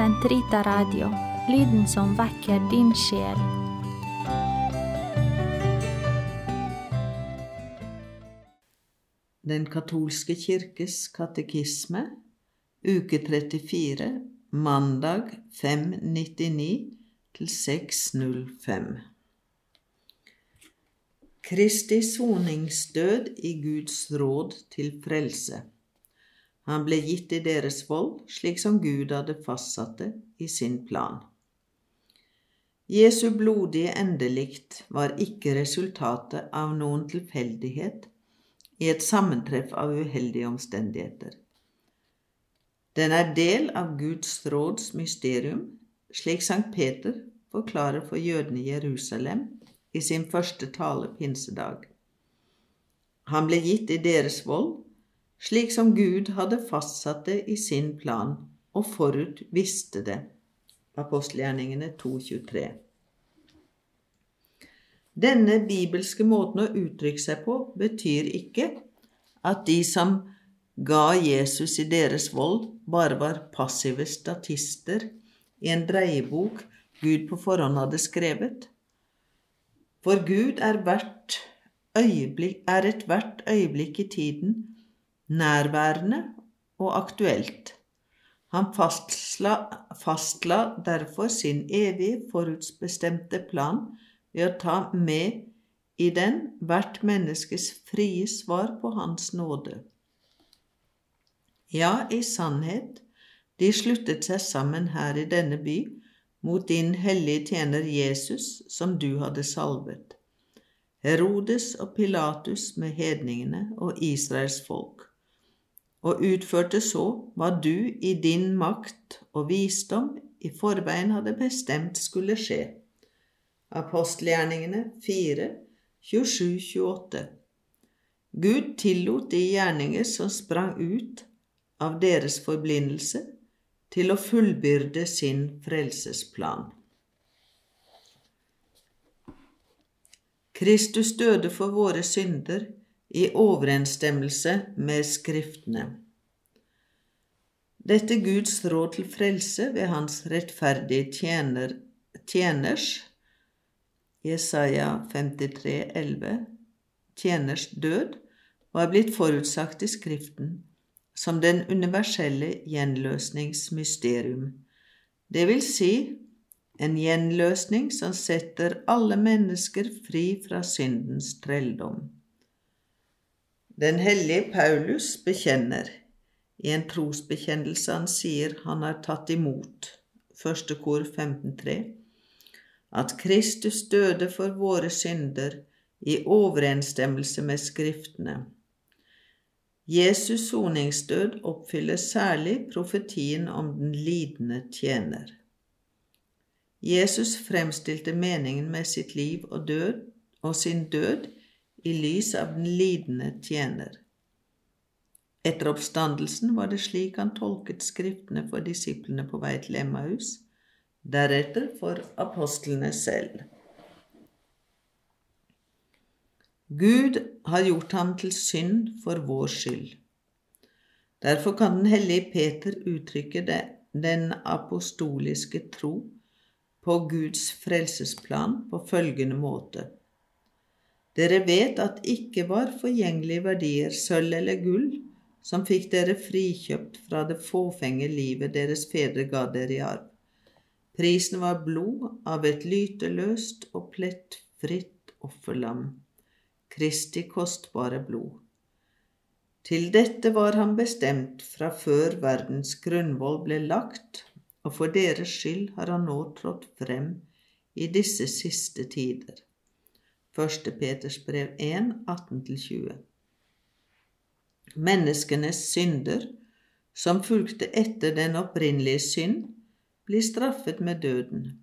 Sentrita Radio, lyden som vekker din sjel. Den katolske kirkes katekisme, uke 34, mandag 599 til 605. Kristi soningsdød i Guds råd til frelse. Han ble gitt i deres vold, slik som Gud hadde fastsatt det i sin plan. Jesu blodige endelikt var ikke resultatet av noen tilfeldighet i et sammentreff av uheldige omstendigheter. Den er del av Guds råds mysterium, slik Sankt Peter forklarer for jødene i Jerusalem i sin første tale pinsedag. Han ble gitt i deres vold, slik som Gud hadde fastsatt det i sin plan og forut visste det. Apostelgjerningene 2.23. Denne bibelske måten å uttrykke seg på betyr ikke at de som ga Jesus i deres vold, bare var passive statister i en dreiebok Gud på forhånd hadde skrevet. For Gud er, hvert øyeblikk, er et hvert øyeblikk i tiden nærværende og aktuelt. Han fastla, fastla derfor sin evige, forutsbestemte plan ved å ta med i den hvert menneskes frie svar på Hans nåde. Ja, i sannhet, de sluttet seg sammen her i denne by mot din hellige tjener Jesus, som du hadde salvet, Herodes og Pilatus med hedningene og Israels folk, og utførte så hva du i din makt og visdom i forveien hadde bestemt skulle skje. Apostelgjerningene 4, 27-28. Gud tillot de gjerninger som sprang ut av deres forblindelse, til å fullbyrde sin frelsesplan. Kristus døde for våre synder i overensstemmelse med Skriftene. Dette Guds råd til frelse ved Hans rettferdige tjener, tjeners Jesaja 53, 53,11 tjeners død, var blitt forutsagt i Skriften som den universelle gjenløsningsmysterium, det vil si en gjenløsning som setter alle mennesker fri fra syndens trelldom. Den hellige Paulus bekjenner i en trosbekjennelse han sier han har tatt imot, første kor 15.3, at Kristus døde for våre synder i overensstemmelse med Skriftene. Jesus soningsdød oppfyller særlig profetien om den lidende tjener. Jesus fremstilte meningen med sitt liv og død og sin død i lys av den lidende tjener. Etter oppstandelsen var det slik han tolket Skriftene for disiplene på vei til Emmaus, deretter for apostlene selv. Gud har gjort ham til synd for vår skyld. Derfor kan den hellige Peter uttrykke det, den apostoliske tro på Guds frelsesplan på følgende måte. Dere vet at ikke var forgjengelige verdier, sølv eller gull, som fikk dere frikjøpt fra det fåfenge livet deres fedre ga dere i arv. Prisen var blod av et lyteløst og plettfritt offerlam, Kristi kostbare blod. Til dette var han bestemt fra før verdens grunnvoll ble lagt, og for deres skyld har han nå trådt frem i disse siste tider. 1. Peters brev 1, 18-20. Menneskenes synder, som fulgte etter den opprinnelige synd, blir straffet med døden.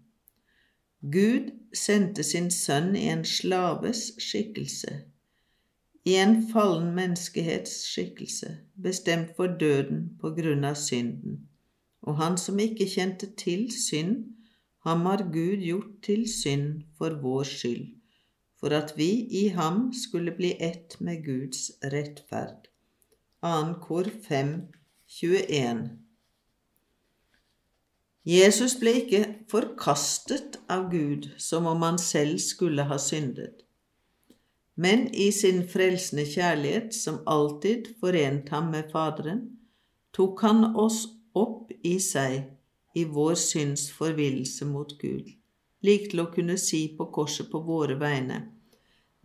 Gud sendte sin sønn i en slaves skikkelse, i en fallen menneskehets skikkelse, bestemt for døden på grunn av synden, og han som ikke kjente til synd, ham har Gud gjort til synd for vår skyld, for at vi i ham skulle bli ett med Guds rettferd. 2. kor 5, 21. Jesus ble ikke forkastet av Gud som om han selv skulle ha syndet, men i sin frelsende kjærlighet, som alltid forent ham med Faderen, tok han oss opp i seg i vår synds forvillelse mot Gud, lik til å kunne si på korset på våre vegne,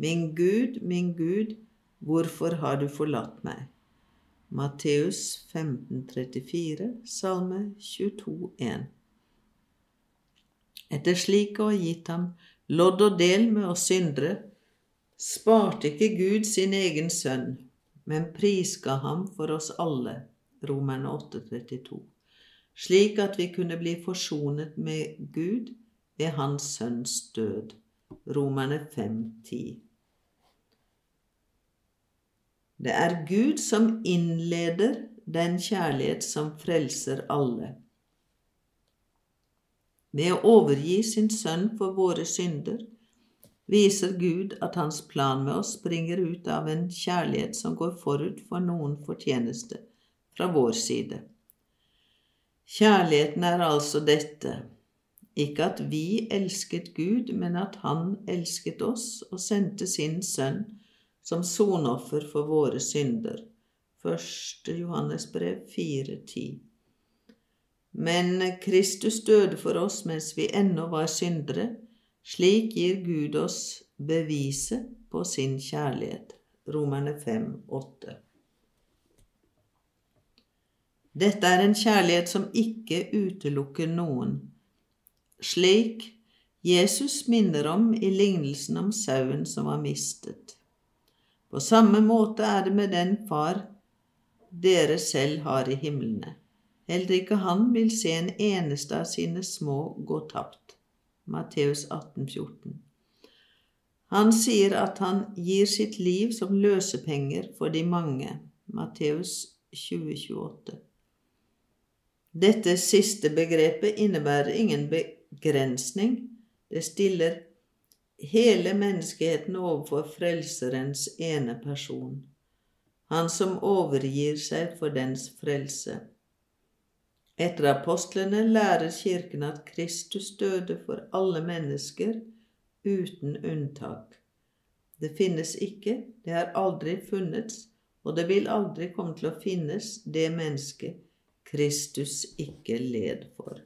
Min Gud, min Gud, hvorfor har du forlatt meg? Matteus 1534, Salme 22,1. Etter slik å ha gitt ham lodd og del med oss syndere, sparte ikke Gud sin egen sønn, men prisga ham for oss alle, Romerne 8,32, slik at vi kunne bli forsonet med Gud ved Hans Sønns død, Romerne 5,10. Det er Gud som innleder den kjærlighet som frelser alle. Ved å overgi sin sønn for våre synder viser Gud at hans plan med oss springer ut av en kjærlighet som går forut for noen fortjeneste fra vår side. Kjærligheten er altså dette, ikke at vi elsket Gud, men at Han elsket oss og sendte sin sønn som sonoffer for våre synder. 1. Johannes brev 4,10. Men Kristus døde for oss mens vi ennå var syndere. Slik gir Gud oss beviset på sin kjærlighet. Romerne 5,8. Dette er en kjærlighet som ikke utelukker noen. Slik Jesus minner om i lignelsen om sauen som var mistet. På samme måte er det med den Far dere selv har i himlene. Heller ikke han vil se en eneste av sine små gå tapt. Matteus 18, 14. Han sier at han gir sitt liv som løsepenger for de mange. Matteus 20, 28. Dette siste begrepet innebærer ingen begrensning. Det stiller hele menneskeheten overfor Frelserens ene person, han som overgir seg for dens frelse. Etter apostlene lærer Kirken at Kristus døde for alle mennesker uten unntak. Det finnes ikke, det har aldri funnets, og det vil aldri komme til å finnes det mennesket Kristus ikke led for.